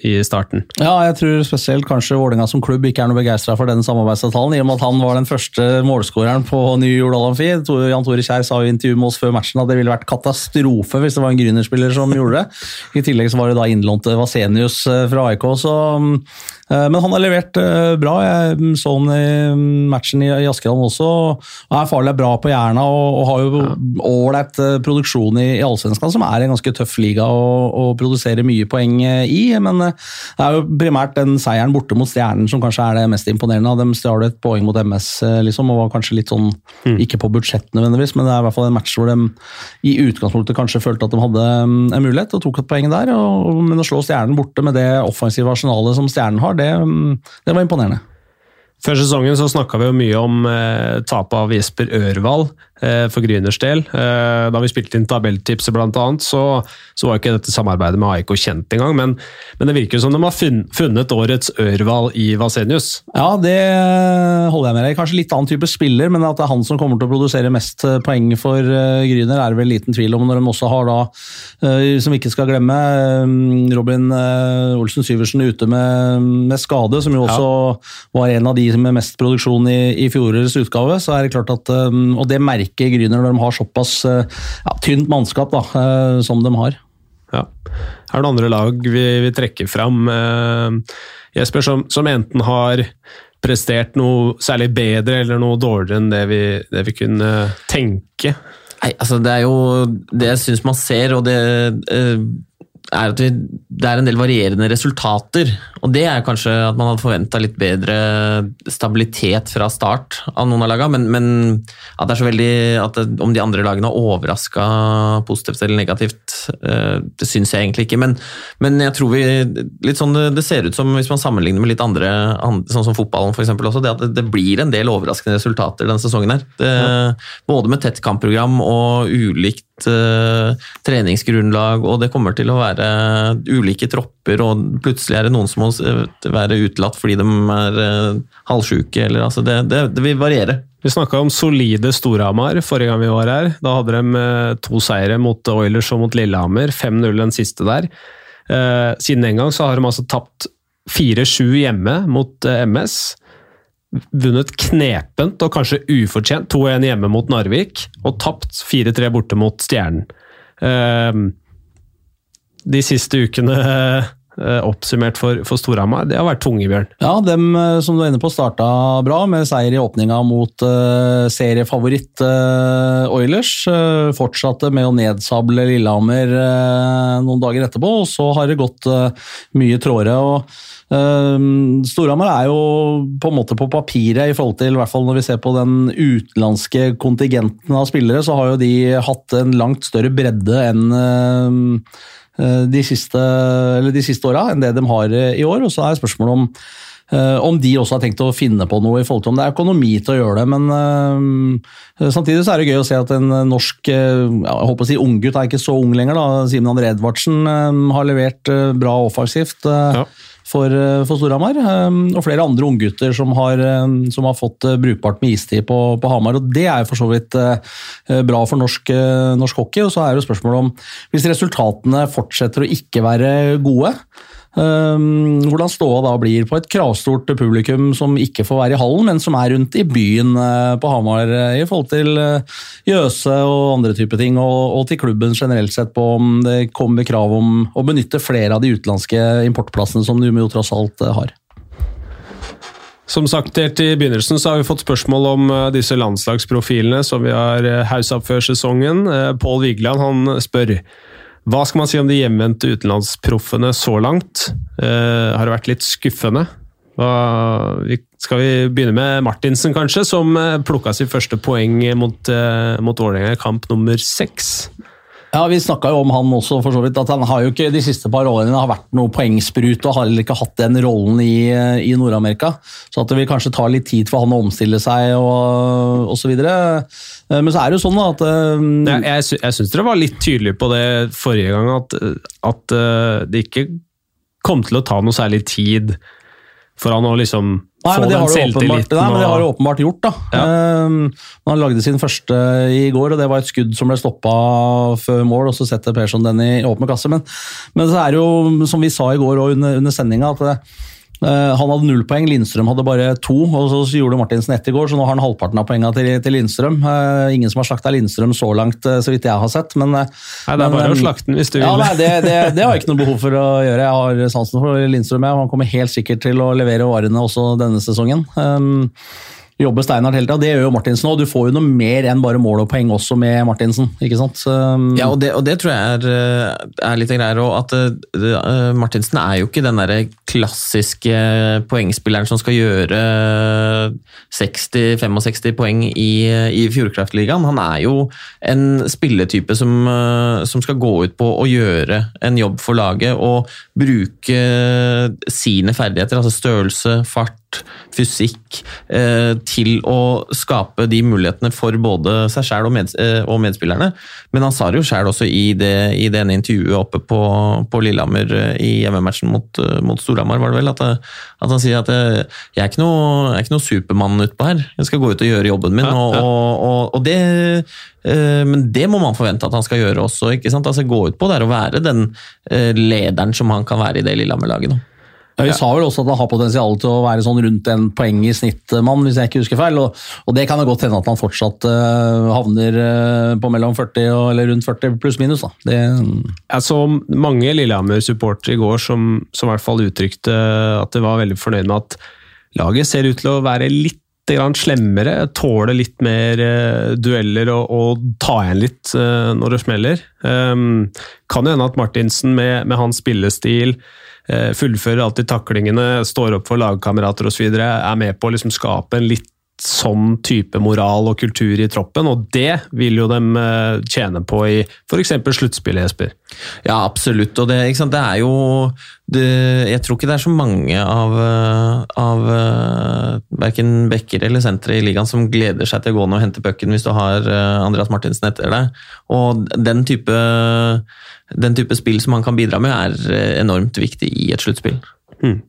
i, starten. Ja, jeg tror spesielt kanskje Vålerenga som klubb ikke er noe begeistra for den samarbeidsavtalen, i og med at han var den første målskåreren på Ny Jordal Amfi. Jan Tore Kjær sa i intervju med oss før matchen at det ville vært katastrofe hvis det var en Grüner-spiller som gjorde det. I tillegg så var det da innlånt Vasenius eh, fra AIK, så eh, men han har levert eh, bra. Jeg så han i matchen i Askedal også. Han er farlig bra på Jerna og, har jo ålreit produksjon i, i Allsvenskan, som er en ganske tøff liga å, produsere mye poeng eh, i. Men eh, det er jo primært den seieren borte mot Stjernen som kanskje er det mest imponerende. De stjal et poeng mot MS eh, liksom, og var kanskje litt sånn, mm. ikke på budsjett nødvendigvis, men det er i hvert fall en match hvor de i utgangspunktet kanskje følte at de hadde mm, en mulighet og tok et poeng der. Og, men å slå Stjernen borte med det offensive arsenalet som Stjernen har, det, mm, det var imponerende. Før sesongen så snakka vi jo mye om eh, tapet av Jesper Ørvald. Eh, for Gryners del. Eh, da vi spilte inn tabelltipset bl.a., så, så var ikke dette samarbeidet med AIK kjent engang. Men, men det virker som de har funnet årets Ørval i Vasenius. Ja, det holder jeg med deg Kanskje litt annen type spiller, men at det er han som kommer til å produsere mest eh, poeng for Gryner, er det vel liten tvil om. Når de også har da, som vi ikke skal glemme, Robin Olsen Syversen ute med, med skade, som jo også ja. var en av de med mest produksjon i, i fjorårets utgave, så er det klart at Og det merker sterke Grüner når de har såpass eh, ja, tynt mannskap da, eh, som de har. Ja. Er det andre lag vi, vi trekker fram, eh, Jesper, som, som, enten har prestert noe særlig bedre eller noe dårligere enn det vi, det vi kunne tenke? Nei, altså Det er jo det jeg syns man ser, og det er at vi, det er en del varierende resultater. Og det er kanskje at man hadde forventa litt bedre stabilitet fra start av noen av lagene, men, men at det er så veldig at det, om de andre lagene har overraska positivt eller negativt, eh, det syns jeg egentlig ikke. Men, men jeg tror vi litt sånn det, ser ut som, hvis man sammenligner med litt andre, sånn som fotballen f.eks. også, det at det, det, blir en del overraskende resultater denne sesongen her. Det, ja. Både med tett kampprogram og ulikt uh, treningsgrunnlag, og det kommer til å være ulike tropper, og plutselig er det noen som må være utelatt fordi de er uh, halvsjuke, eller altså det, det, det vil variere. Vi snakka om solide Storhamar forrige gang vi var her. Da hadde de uh, to seire mot Oilers og mot Lillehammer. 5-0 den siste der. Siden den gang så har de altså tapt 4-7 hjemme mot MS vunnet knepent og kanskje ufortjent 2-1 hjemme mot Narvik, og tapt 4-3 borte mot Stjernen. De siste ukene eh, oppsummert for, for Storhamar, det har vært tunge, Bjørn. Ja, dem eh, som du er inne på starta bra, med seier i åpninga mot uh, seriefavoritt uh, Oilers. Uh, fortsatte med å nedsable Lillehammer noen dager etterpå, og så har det gått mye tråere. og Storhamar er jo på en måte på papiret, i forhold til i hvert fall når vi ser på den utenlandske kontingenten av spillere, så har jo de hatt en langt større bredde enn eh, de siste, de siste åra enn det de har i år. Og så er spørsmålet om Uh, om de også har tenkt å finne på noe i forhold til om det er økonomi til å gjøre det. Men samtidig så er det gøy å se at en norsk jeg håper å si unggutt er ikke så ung lenger. da, Simen André Edvardsen har levert bra offensivt. Ja for, eh, for Storhamar. Eh, og flere andre unggutter som, eh, som har fått brukbart med istid på, på Hamar. og Det er for så vidt bra for norsk, norsk hockey. og Så er det spørsmålet om hvis resultatene fortsetter å ikke være gode, Ehm, hvordan ståa da blir på et kravstort publikum som ikke får være i hallen, men som er rundt i byen eh, på Hamar eh, i forhold til eh, Jøse og andre typer ting, og, til klubben generelt sett på om det kommer krav om å benytte flere av de utenlandske importplassene som du jo tross alt har. Som sagt, helt i begynnelsen så har vi fått spørsmål om disse landslagsprofilene som vi har haussa opp før sesongen. Pål Vigeland han spør hva skal man si om de hjemvendte utenlandsproffene så langt? Eh, har det vært litt skuffende? Hva, skal vi begynne med Martinsen, kanskje, som eh, plukka sitt første poeng mot, eh, mot Vålerenga i kamp nummer seks? Ja, Vi snakka jo om han også, for så vidt. At han har jo ikke de siste par årene har vært noe poengsprut og har heller ikke hatt den rollen i, i Nord-Amerika. Så at det vil kanskje ta litt tid for han å omstille seg og osv. Eh, men så er det jo sånn at uh, Jeg, jeg, jeg syns dere var litt tydelige på det forrige gang, at, at uh, det ikke kom til å ta noe særlig tid for han å liksom Nei, men det har åpenbart, nei, men det har det åpenbart gjort. da. Ja. Um, han lagde sin første i går, og det var et skudd som ble stoppa før mål. og Så setter Persson den i åpen kasse. Men, men så er det jo, som vi sa i går og under, under sendinga, at det, han hadde null poeng, Lindstrøm hadde bare to. og Så gjorde Martinsen ett i går, så nå har han halvparten av poengene til, til, Lindstrøm. Uh, ingen som har slakta Lindstrøm så langt, uh, så vidt jeg har sett. Men, nei, det er bare å slakte den hvis du ja, vil. Nei, det, det, det, har jeg ikke noe behov for å gjøre. Jeg har sansen for Lindstrøm. Jeg. Han kommer helt sikkert til å levere varene også denne sesongen. Um, jobbe steinhardt hele tida. Det gjør jo Martinsen òg. Du får jo noe mer enn bare mål og poeng også med Martinsen. ikke sant? Så, um... Ja, og det, og det, tror jeg er, eh, er litt greier òg. At uh, Martinsen er jo ikke den der klassiske poengspilleren som skal gjøre 60-65 poeng i, i Fjordkraftligaen. Han er jo en spilletype som, som skal gå ut på å gjøre en jobb for laget og bruke sine ferdigheter, altså størrelse, fart fysikk, eh, til å skape de mulighetene for både seg sjæl og, med, eh, og, medspillerne. Men han sa det jo sjæl også i det, i det ene intervjuet oppe på, på Lillehammer eh, i hjemmematchen mot, mot Storhamar, var det vel, at, at, han sier at jeg er ikke noe, er ikke noe Supermann utpå her. Jeg skal gå ut og gjøre jobben min. Og, og, og, det men det må man forvente at han skal gjøre også. ikke sant? Altså Gå ut på det å være den lederen som han kan være i det Lillehammer-laget. Ja, Vi sa vel også at han har potensial til å være sånn rundt en poeng i snitt-mann, hvis jeg ikke husker feil. Og, og, det kan jo godt hende at han fortsatt uh, havner uh, på mellom 40 og, eller rundt 40 pluss minus. da. Det, jeg så mange Lillehammer-supportere i går som, som, i hvert fall uttrykte at de var veldig fornøyd med at laget ser ut til å være litt slemmere, tåler litt mer uh, dueller og, og ta igjen litt når det smeller. Um, kan jo hende at Martinsen med, med hans spillestil fullfører alltid taklingene, står opp for lagkamerater osv., er med på å liksom skape en litt sånn type moral og kultur i troppen, og det vil jo dem tjene på i f.eks. sluttspillet, Jesper. Ja, absolutt, og det, det er jo det, Jeg tror ikke det er så mange av, av verken backer eller sentre i ligaen som gleder seg til å gå ned og hente pucken hvis du har Andreas Martinsen etter deg. Og den type, den type spill som han kan bidra med, er enormt viktig i et sluttspill. Hmm.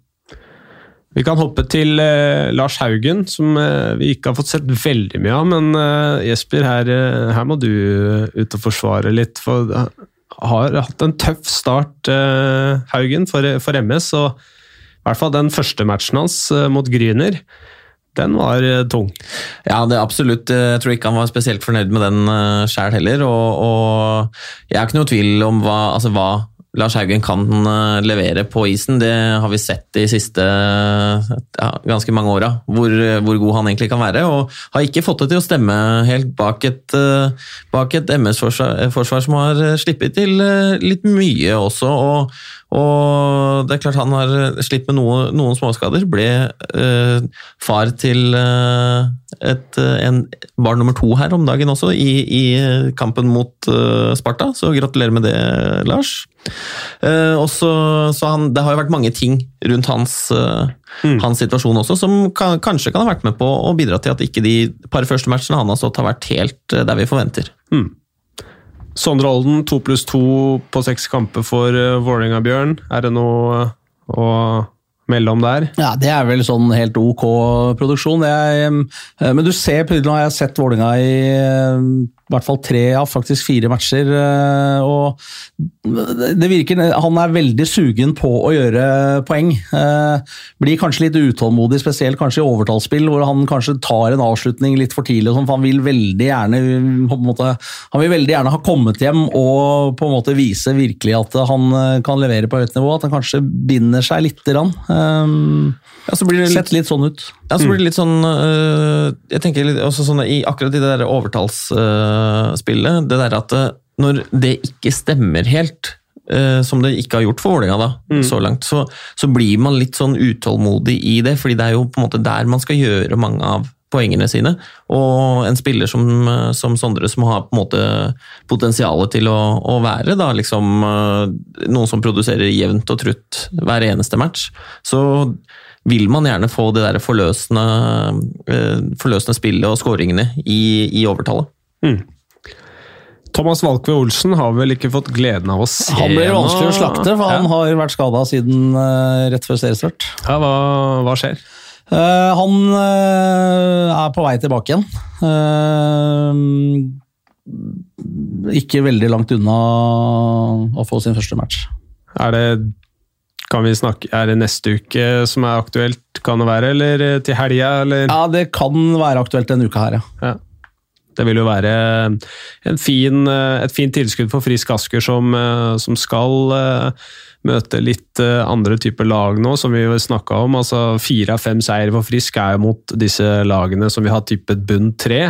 Vi kan hoppe til eh, Lars Haugen, som eh, vi ikke har fått sett veldig mye av. Men eh, Jesper, her, eh, her, må du ut og forsvare litt. For har hatt en tøff start, eh, Haugen, for, for, MS. Og i hvert fall den første matchen hans eh, mot Gryner. Den var tung. Ja, det er absolutt. Jeg tror ikke han var spesielt fornøyd med den sjæl heller. Og, og, jeg har ikke noe tvil om hva, altså hva Lars Haugen kan eh, levere på isen. Det har vi sett de siste ja, ganske mange åra, hvor, hvor, god han egentlig kan være. Og har ikke fått det til å stemme helt bak et, eh, bak et MS-forsvar som har slippet til eh, litt mye også. Og, og det er klart han har slitt med noe, noen småskader. Ble eh, far til eh, et, en barn nummer to her om dagen også, i, i kampen mot eh, Sparta. Så gratulerer med det, Lars. Eh, også, så han, det har jo vært mange ting rundt hans, eh, mm. hans situasjon også, som kan, kanskje kan ha vært med på å bidra til at ikke de par første matchene han har stått, har vært helt eh, der vi forventer. Mm. Sondre Olden, to pluss to på seks kamper for uh, Vålerenga-Bjørn. Er det noe uh, å melde om der? Ja, Det er vel sånn helt ok produksjon. Jeg, uh, men du ser, nå har jeg sett Vålerenga i i hvert fall tre, ja faktisk fire matcher. Eh, og det virker Han er veldig sugen på å gjøre poeng. Eh, blir kanskje litt utålmodig, spesielt kanskje i overtallsspill, hvor han kanskje tar en avslutning litt for tidlig. for Han vil veldig gjerne måte, han vil veldig gjerne ha kommet hjem og på en måte vise virkelig at han eh, kan levere på høyt nivå. At han kanskje binder seg lite grann. Ja, så blir det litt, Sett litt sånn ut. Ja, så blir det litt sånn Jeg tenker litt, også sånn i akkurat i det der overtalls spillet. Det der at eh, når det ikke stemmer helt, eh, som det ikke har gjort for Vålerenga mm. så langt, så, så, blir man litt sånn utålmodig i det, fordi det er jo på en måte der man skal gjøre mange av poengene sine. Og en spiller som, som Sondre, som har på en måte potensialet til å, å være da, liksom, eh, noen som produserer jevnt og trutt hver eneste match, så vil man gjerne få det der forløsende, forløsende spillet og skåringene i, i overtallet. Mm. Thomas Valkve Olsen har vel ikke fått gleden av å se Han blir vanskelig å slakte, for ja. han har vært skada siden uh, rett før seriestart. Ja, hva, hva skjer? Uh, han uh, er på vei tilbake igjen. ikke veldig langt unna å få sin første match. Er det kan vi snakke, Er det neste uke som er aktuelt, kan det være, eller til helga? Ja, det kan være aktuelt denne uka her, ja. ja. Det vil jo være fin, et fint tilskudd for Frisk Asker, som, som skal eh, møte litt eh, andre typer lag nå, som vi snakka om. altså Fire av fem seire for Frisk er jo mot disse lagene som vi har tippet bunn tre.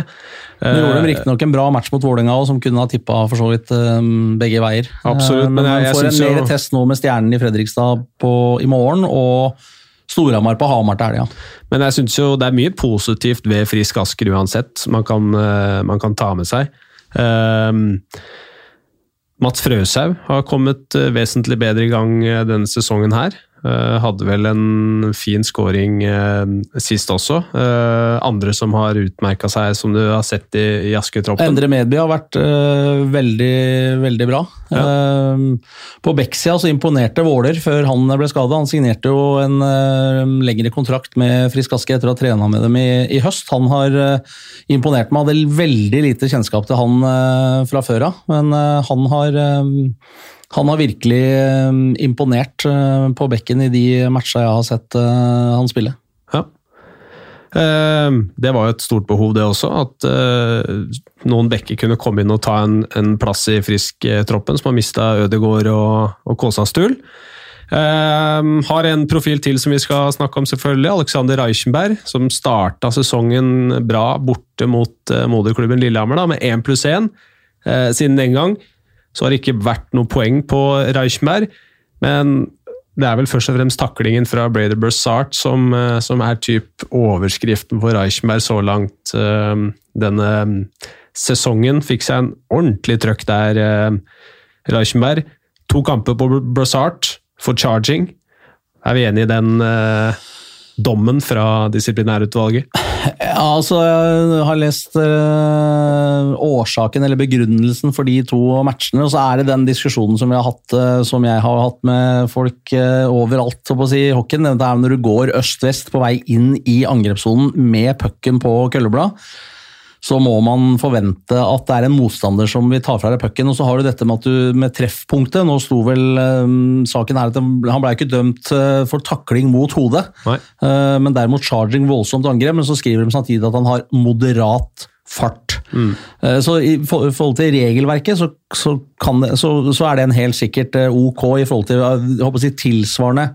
Nå gjorde de riktignok en bra match mot Vålerenga, som kunne ha tippa for så vidt eh, begge veier. Absolutt, men, men jeg, jeg får en mer jo... test nå med Stjernen i Fredrikstad på, i morgen. og Storhamar på Hamar til helga. Men jeg syns jo det er mye positivt ved Frisk Asker uansett, man kan, eh, man kan ta med seg. Um, Mats Frøshaug har kommet eh, vesentlig bedre i gang denne sesongen her. Uh, hadde vel en fin scoring uh, sist også. Uh, andre som har utmerka seg, som du har sett i, i Asker-troppen? Endre Medby har vært veldig, veldig bra. Ja. på Bekksia så imponerte Våler før han ble skada. Han signerte jo en lengre kontrakt med Frisk Aske etter å ha trena med dem i, i, høst. Han har imponert meg. Hadde veldig lite kjennskap til han fra før av, men han har han har virkelig eh, imponert eh, på bekken i de matcha jeg har sett eh, han spille. Ja. Det var jo et stort behov, det også. At noen bekker kunne komme inn og ta en, en plass i frisk-troppen, som har mista Ødegård og, og Kåsastul. Har en profil til som vi skal snakke om, selvfølgelig. Alexander Reichenberg, som starta sesongen bra borte mot moderklubben Lillehammer da, med én pluss én. Siden den gang så har det ikke vært noe poeng på Reichenberg, men det er vel først og fremst taklingen fra Brader Bursart som, uh, som er typ overskriften for Reichenberg så langt denne sesongen. Fikk seg en ordentlig trøkk der, Reichenberg. To kamper på Bursart for charging. Er vi enig i den uh, dommen fra disiplinærutvalget? Ja, altså, jeg har lest øh, årsaken eller begrunnelsen for de to matchene. Og så er det den diskusjonen som, har hatt, øh, som jeg har hatt med folk overalt så på å si, hockeyen. Det er når du går øst-vest på vei inn i angrepssonen med pucken på kølleblad så må man forvente at det er en motstander som vil ta fra deg pucken. Og så har du dette med at du med treffpunktet Nå sto vel um, saken her at han ble ikke dømt uh, for takling mot hodet, uh, men derimot charging voldsomt angrep. Men så skriver de samtidig at han har moderat fart. Mm. Uh, så i forhold til regelverket så, så, det, så, så, er det en helt sikkert ok i forhold til jeg håper å si, tilsvarende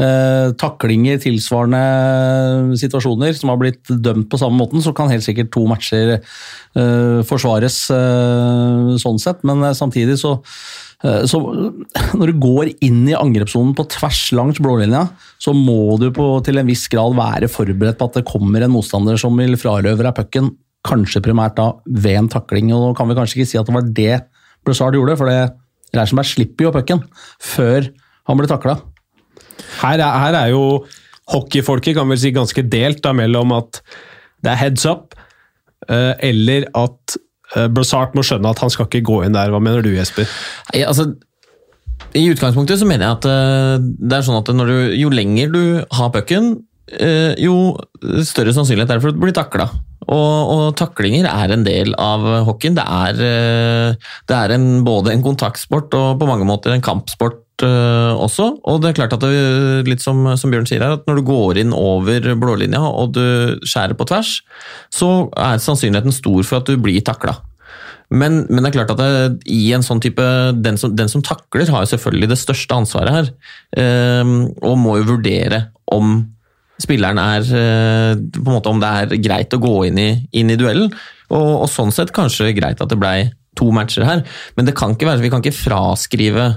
eh, taklinger tilsvarende situasjoner som har blitt dømt på samme måten, så kan helt sikkert to matcher eh, forsvares eh, sånn sett. Men eh, samtidig så, eh, så Når du går inn i angrepssonen på tvers langs blålinja, så må du på, til en viss grad være forberedt på at det kommer en motstander som vil frarøve deg pucken, kanskje primært da ved en takling. og Nå kan vi kanskje ikke si at det var det Blussard gjorde, for det Reichenberg slipper jo pucken før han blir takla. Her er, her er jo hockeyfolket kan vel si ganske delt da, mellom at det er heads up, uh, eller at uh, Brassart må skjønne at han skal ikke gå inn der. Hva mener du, Jesper? Nei, altså, I utgangspunktet så mener jeg at uh, det er sånn at du, jo lenger du har pucken, jo større sannsynlighet er det for du blir takla. Og, og, taklinger er en del av hockeyen. Det er, det er en, både en kontaktsport og på mange måter en kampsport også. Og det er klart at det, litt som, som, Bjørn sier her, at når du går inn over blålinja og du skjærer på tvers, så er sannsynligheten stor for at du blir takla. Men, men, det er klart at det, i en sånn type den som, den som, takler, har jo selvfølgelig det største ansvaret her. Uh, og må jo vurdere om spilleren er uh, på en måte Om det er greit å gå inn i, inn i duellen. Og, og, sånn sett kanskje greit at det blei to matcher her, men det kan ikke være, vi kan ikke fraskrive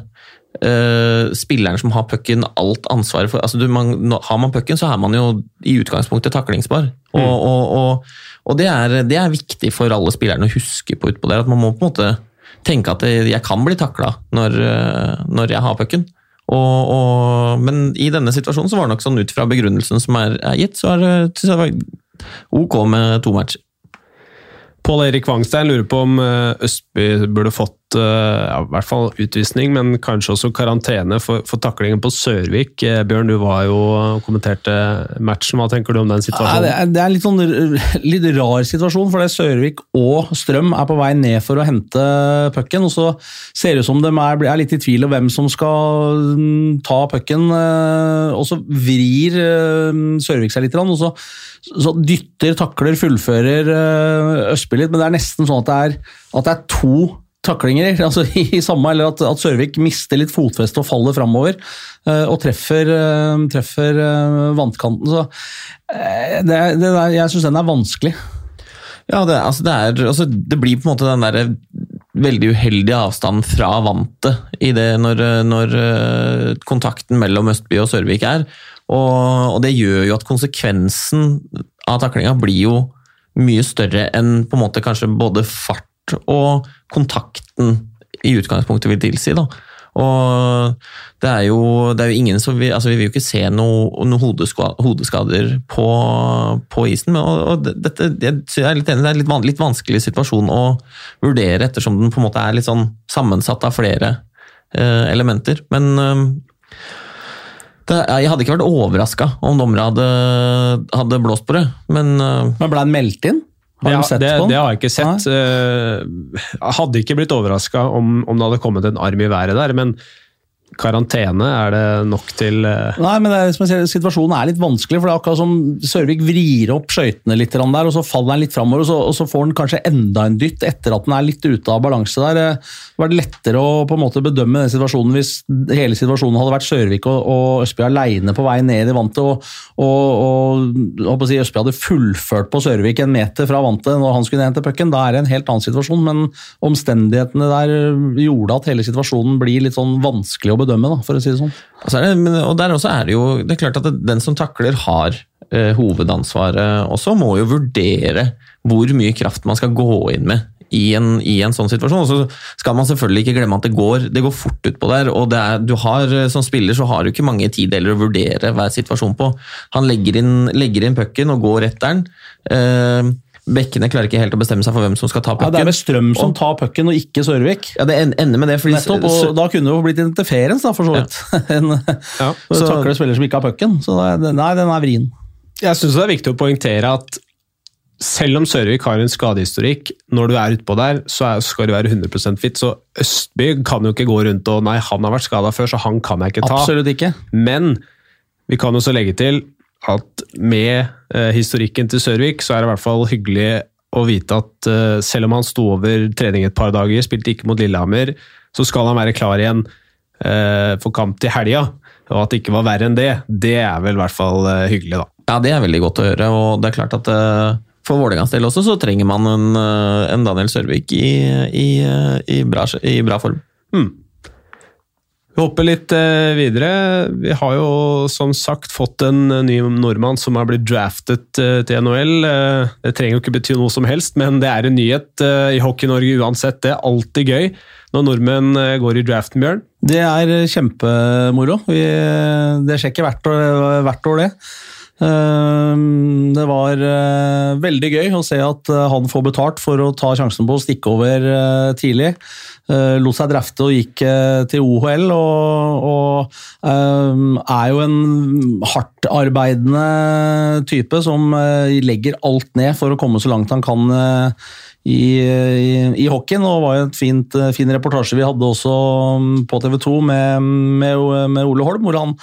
uh, spilleren som har pucken, alt ansvaret for altså du, man, Har man pucken, så er man jo i utgangspunktet taklingsbar. Mm. Og, og, og, og det, er, det, er, viktig for alle spillerne å huske på utpå der. At man må på en måte tenke at jeg kan bli takla når, uh, når jeg har pucken. men i denne situasjonen så var det nok sånn ut fra begrunnelsen som er, er gitt, så er det ok med to matcher. Pål Erik Wangstein lurer på om eh, Østby burde fått Eh, ja, i hvert fall utvisning, men kanskje også karantene for, for taklingen på Sørvik. Eh, Bjørn, du var jo og kommenterte matchen. Hva tenker du om den situasjonen? Ja, det, er, en litt, sånn, litt rar situasjon, for det Sørvik og Strøm er på vei ned for å hente pucken. og Så ser det ut som de er, er, litt i tvil om hvem som skal mm, ta pucken. Eh, og så vrir Sørvik seg litt, og så, så dytter, takler, fullfører Østby litt. Men det er nesten sånn at det er, at det er to taklinger altså i samme, eller at, at Sørvik mister litt fotfeste og faller framover. Eh, og treffer, eh, treffer eh, vannkanten. Så det, det der, jeg syns den er vanskelig. Ja, det, altså det, er, altså det blir på en måte den der veldig uheldige avstanden fra vantet i det når, når kontakten mellom Østby og Sørvik er. Og, og, det gjør jo at konsekvensen av taklinga blir jo mye større enn på en måte kanskje både fart og kontakten i utgangspunktet vil tilsi. da. Og det er jo, det er jo ingen som vil, altså Vi vil jo ikke se noen noe hodeskader på, på, isen. Men, og, og dette, jeg er litt enig, det er en litt, litt, vanskelig situasjon å vurdere, ettersom den på en måte er litt sånn sammensatt av flere eh, elementer. Men eh, det, jeg hadde ikke vært overraska om dommere hadde, hadde, blåst på det. Men, eh, men ble han meldt inn? Har ja, det, det, har jeg ikke sett. Jeg eh, hadde ikke blitt overraska om, om, det hadde kommet en arm i været der, men karantene, er det nok til eh, Nei, men er, ser, Situasjonen er litt vanskelig, for det er akkurat som Sørvik vrir opp skøytene litt der, og så faller han litt framover, og, så- og så får han kanskje enda en dytt etter at den er litt ute av balanse der. Det var lettere å på en måte bedømme den situasjonen hvis hele situasjonen hadde vært Sørvik og, og Østby alene på vei ned i vantet, og, og, og si, Østby hadde fullført på Sørvik en meter fra vantet når han skulle ned til pucken. Da er det en helt annen situasjon, men omstendighetene der gjorde at hele situasjonen blir litt sånn vanskelig å bedømme, da, for å si det sånn. Og, så er det, og der også er det jo det er klart at den som takler har eh, hovedansvaret også, må jo vurdere hvor mye kraft man skal gå inn med i en, i en sånn situasjon. Og så skal man selvfølgelig ikke glemme at det går, det går fort utpå der. og er, du har, eh, Som spiller så har du ikke mange tideler å vurdere hver situasjon på. Han legger inn, legger inn pucken og går etter den. Eh, Bekkene klarer ikke helt å bestemme seg for hvem som skal ta Ja, det er vel Strøm som tar pucken, og ikke Sørvik. Ja, det ender med det, fordi Nettopp, og da kunne det jo blitt interferens, da, for så vidt. En Ja, så, takler spiller som ikke har pucken. Så det nei, den er vrien. Jeg syns det er viktig å poengtere at selv om Sørvik har en skadehistorikk, når du er utpå der, så er, skal du være 100% fit. Så Østby kan jo ikke gå rundt og Nei, han har vært skada før, så han kan jeg ikke ta. Absolutt ikke. Men vi kan også legge til at med eh, historikken til Sørvik, så er det i hvert fall hyggelig å vite at eh, selv om han sto over trening et par dager, spilte ikke mot Lillehammer, så skal han være klar igjen eh, for kamp til helga. Og at det ikke var verre enn det, det er vel i hvert fall hyggelig, da. Ja, det er veldig godt å høre, og det er klart at for Vålerengas del også, så trenger man en, en Daniel Sørvik i, i, i, bra, i bra form. Vi hopper litt eh, videre. Vi har jo som sagt fått en eh, ny nordmann som har blitt draftet eh, til NHL. Det trenger jo ikke bety noe som helst, men det er en nyhet i Hockey-Norge uansett. Det er alltid gøy når nordmenn går i draften, Bjørn. Det er kjempemoro. Det skjer ikke hvert år, hvert år det. Ehm, Det var eh, veldig gøy å se at eh, han får betalt for å ta sjansen på å stikke over eh, tidlig. Lot seg drafte og gikk til OHL, og, og ehm, er jo en hardtarbeidende type som legger alt ned for å komme så langt han kan i, i, i hockeyen, og det var et fint, eh, fin reportasje vi hadde også mm, på TV 2 med, med, med Ole Holm, hvor han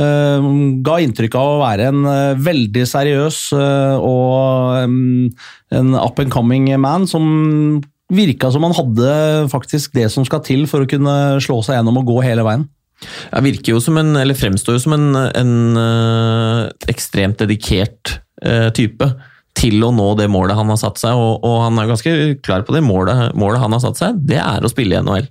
eh, ga inntrykk av å være en eh, veldig seriøs eh, og mm, en up and coming man som virka som han hadde faktisk det som skal til for å kunne slå seg gjennom og gå hele veien. Jeg virker jo som en, eller fremstår jo som en, en ekstremt dedikert type til å nå det målet han har satt seg, og, og han er ganske klar på det. Målet, målet han har satt seg, det er å spille i NHL.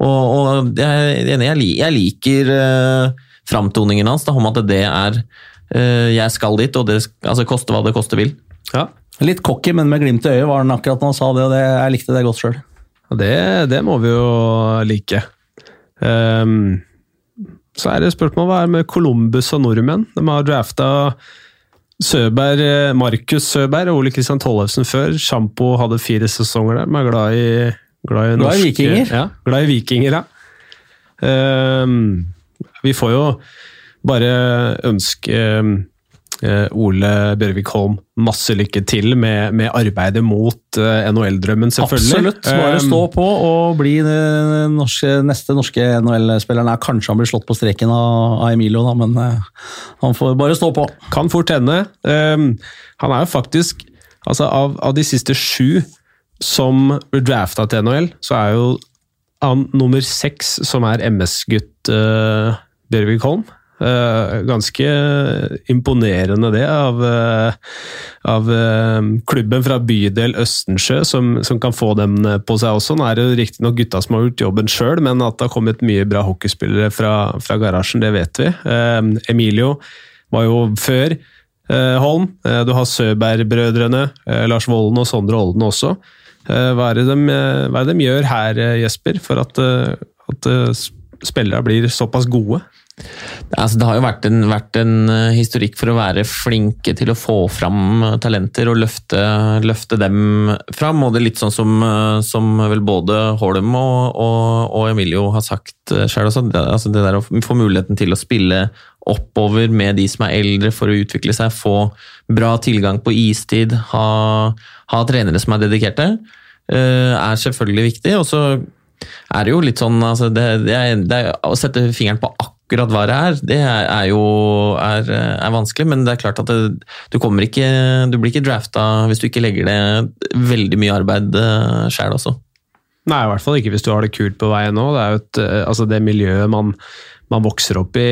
Og, og jeg, jeg, jeg liker uh, framtoningen hans da, om at det er uh, jeg skal dit, og det altså, koste hva det koste vil. Ja, Litt cocky, men med glimt i øyet var han akkurat når han sa det, og det, jeg likte det godt sjøl. det, det må vi jo like. Um, så er det spørsmål hva er med Columbus og nordmenn? De har drafta Søberg, eh, Markus Søberg og Ole Kristian Tollefsen før. Sjampo hadde fire sesonger der. men er glad i, glad i, Glad i vikinger. Ja, glad i vikinger, ja. Um, vi får jo bare ønske eh, Ole Bjørvik Holm masse lykke til med, med arbeidet mot eh, NHL-drømmen, selvfølgelig. Absolutt. Bare Ehm, stå på og bli den norske, neste norske NHL-spilleren. er Kanskje han blir slått på streken av, Emilio, da, men eh, han får bare stå på. Kan fort hende. Han er jo faktisk altså av, av de siste sju som ble drafta til NHL, så er jo han nummer seks som er MS-gutt Bjørvik Holm. Eh, ganske imponerende det av, eh, av eh, klubben fra bydel Østensjø som, som kan få dem på seg også. Nå er det riktignok gutta som har gjort jobben sjøl, men at det har kommet mye bra hockeyspillere fra, fra garasjen, det vet vi. Emilio var jo før Holm. Du har Søberg-brødrene, Lars Volden og Sondre Olden også. Hva, er de, hva er det de gjør her, Jesper, for at, at spillerne blir såpass gode? Altså, det har jo vært en, vært en eh, historikk for å være flinke til å få fram eh, talenter og løfte, løfte dem fram. Og det er litt sånn som, eh, som vel både Holm og, og, og Emilio har sagt sjøl også. Det, altså det der å få muligheten til å spille oppover med de som er eldre for å utvikle seg, få bra tilgang på istid, ha, ha trenere som er dedikerte, er selvfølgelig viktig. Og så er det jo litt sånn altså det, det, er, det er, Å sette fingeren på akkurat hva det er, det er, jo er, er, vanskelig. Men det er klart at det, du ikke Du blir ikke drafta hvis du ikke legger det veldig mye arbeid uh, sjæl også. Nei, i hvert fall ikke hvis du har det kult på veien nå. Det er jo et, eh, altså det miljøet man, man vokser opp i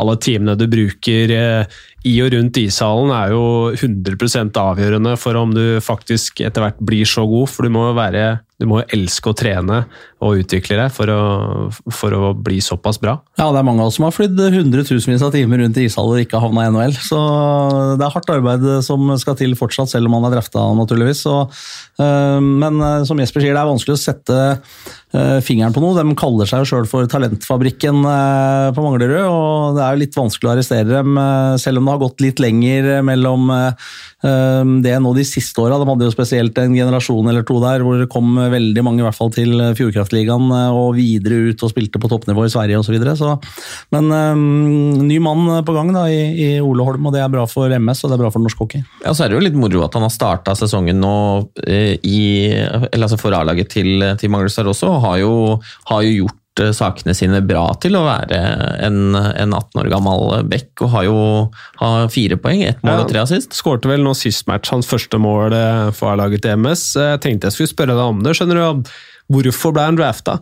alle timene du bruker eh, i og rundt ishallen er jo 100% avgjørende for om du faktisk etter hvert blir så god. For du må jo være du må elske å trene og utvikle deg for å, for å, bli såpass bra. Ja, det er mange av oss som har flydd hundretusenvis av timer rundt i ishaller og ikke havna i NHL. Så det er hardt arbeid som skal til fortsatt, selv om man er drafta, naturligvis. Så, øh, men øh, som Jesper sier, det er vanskelig å sette øh, fingeren på noe. De kaller seg jo sjøl for Talentfabrikken på Manglerud, og det er jo litt vanskelig å arrestere dem, selv om det har gått litt lenger mellom det nå de siste åra. De hadde jo spesielt en generasjon eller to der hvor det kom veldig mange i hvert fall til Fjordkraftligaen og videre ut og spilte på toppnivå i Sverige osv. Men um, ny mann på gang da, i, Ole Holm, og det er bra for MS og det er bra for norsk hockey. Ja, Så er det jo litt moro at han har starta sesongen nå i, eller altså for A-laget til, til Manglerstad også, og har jo, har jo gjort Eh, sakene sine bra til å være en, en 18 år gammel back, og har jo har fire poeng, ett mål og tre assist. Skårte vel nå sist match hans første mål eh, for A-laget til MS. Jeg tenkte jeg skulle spørre deg om det. skjønner du, Hvorfor ble han drafta?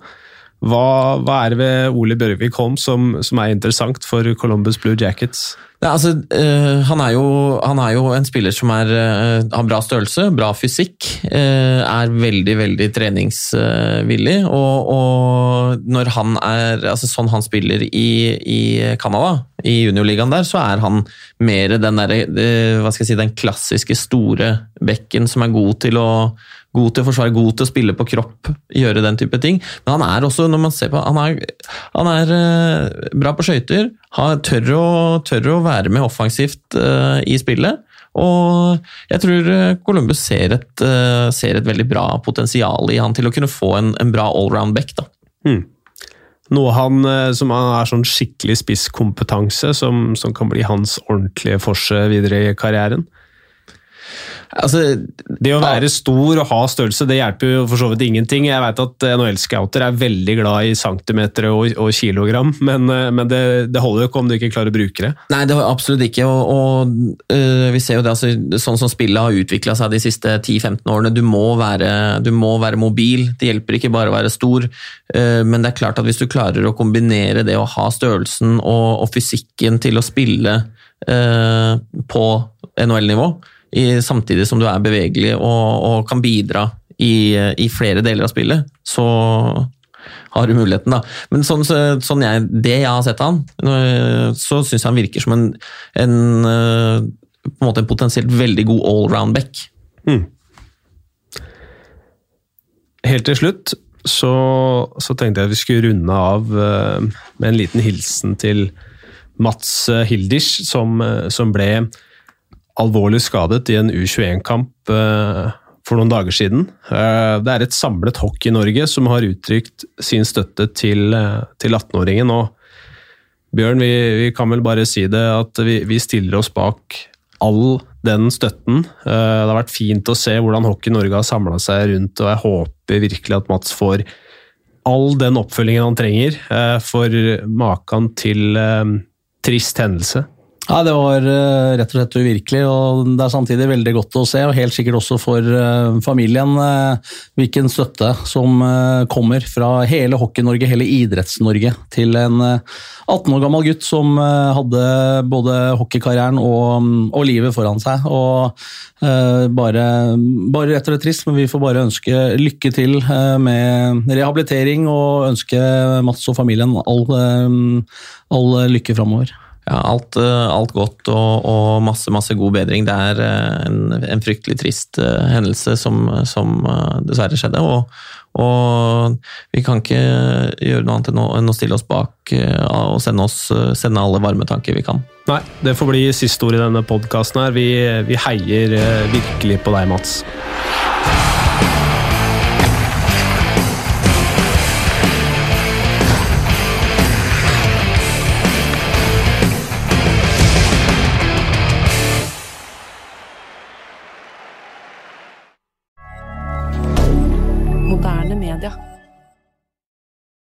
Hva, hva, er det ved Ole Bjørvik Holm som, som, er interessant for Columbus Blue Jackets? Ja, altså, øh, han, er jo, han, er jo, en spiller som er, øh, har bra størrelse, bra fysikk. Øh, er veldig, veldig treningsvillig. Og, og, når han er altså Sånn han spiller i, i Canada, i juniorligaen der, så er han mer den, der, si, den klassiske store bekken som er god til å god til å forsvare, god til å spille på kropp, gjøre den type ting. Men han er også, når man ser på, han er, han er uh, bra på skøyter. Tør, tør, å være med offensivt uh, i spillet. Og jeg tror eh, Columbus ser et, ser et, veldig bra potensial i han til å kunne få en, en bra allround back. da. Hmm. Noe han som er sånn skikkelig spisskompetanse, som, som kan bli hans ordentlige forse videre i karrieren? Altså, det å være stor og ha størrelse, det hjelper jo for så vidt ingenting. Jeg vet at NHL-scouter er veldig glad i centimeter og, og kilogram, men, eh, men det, det, holder jo ikke om du ikke klarer å bruke det. Nei, det har absolutt ikke. Og, og øh, vi ser jo det, altså, sånn som spillet har utvikla seg de siste 10-15 årene. Du må, være, du må, være, mobil. Det hjelper ikke bare å være stor, øh, men det er klart at hvis du klarer å kombinere det å ha størrelsen og, og fysikken til å spille øh, på NHL-nivå, i, samtidig som du er bevegelig og, og kan bidra i, i, flere deler av spillet, så har du muligheten, da. Men sånn, sånn jeg, det jeg har sett av han, så syns jeg han virker som en, en, på en, måte en potensielt veldig god allround back. Mm. Helt til slutt så, så, tenkte jeg vi skulle runde av uh, med en liten hilsen til Mats Hildisch, som, som ble alvorlig skadet i en U21-kamp eh, for noen dager siden. Eh, det er et samlet Hockey-Norge som har uttrykt sin støtte til, eh, til 18-åringen. og Bjørn, vi, vi, kan vel bare si det at vi, vi, stiller oss bak all den støtten. Det har vært fint å se hvordan Hockey Norge har samla seg rundt, og jeg håper virkelig at Mats får all den oppfølgingen han trenger for maken til trist hendelse. Ja, Det var uh, rett og slett uvirkelig, og det er samtidig veldig godt å se, og helt sikkert også for uh, familien, uh, hvilken støtte som kommer fra hele Hockey-Norge, hele Idretts-Norge, til en 18 år gammel gutt som hadde både hockeykarrieren og, og, livet foran seg. og bare, bare rett og slett trist, men vi får bare ønske lykke til med rehabilitering og ønske Mats og familien all, all lykke framover ja, alt, eh, alt, godt og, og, masse, masse god bedring. Det er eh, en, en fryktelig trist uh, hendelse som, som dessverre skjedde. Og, og, vi kan ikke gjøre noe annet enn å, stille oss bak og sende, oss, sende, alle varme tanker vi kan. Nei, det får bli siste ord i denne podkasten her. Vi, vi heier virkelig på deg, Mats.